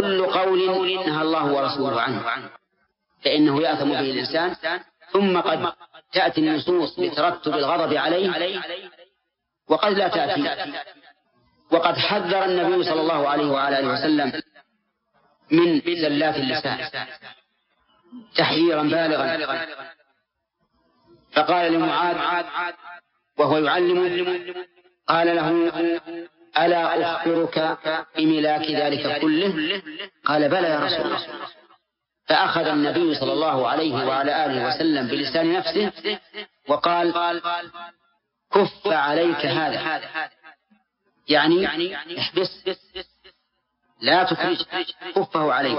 وكل قول نهى الله ورسوله عنه. فإنه يأثم به الإنسان ثم قد تأتي النصوص بترتب الغضب عليه وقد لا تأتي. وقد حذر النبي صلى الله عليه وعلى آله وسلم من زلات اللسان تحذيرا بالغا. فقال لمعاذ وهو يعلم قال له ألا أخبرك بملاك ذلك كله؟ قال بلى يا رسول الله. فأخذ النبي صلى الله عليه وعلى آله وسلم بلسان نفسه وقال كف عليك هذا. يعني احبس لا تخرج كفه عليك.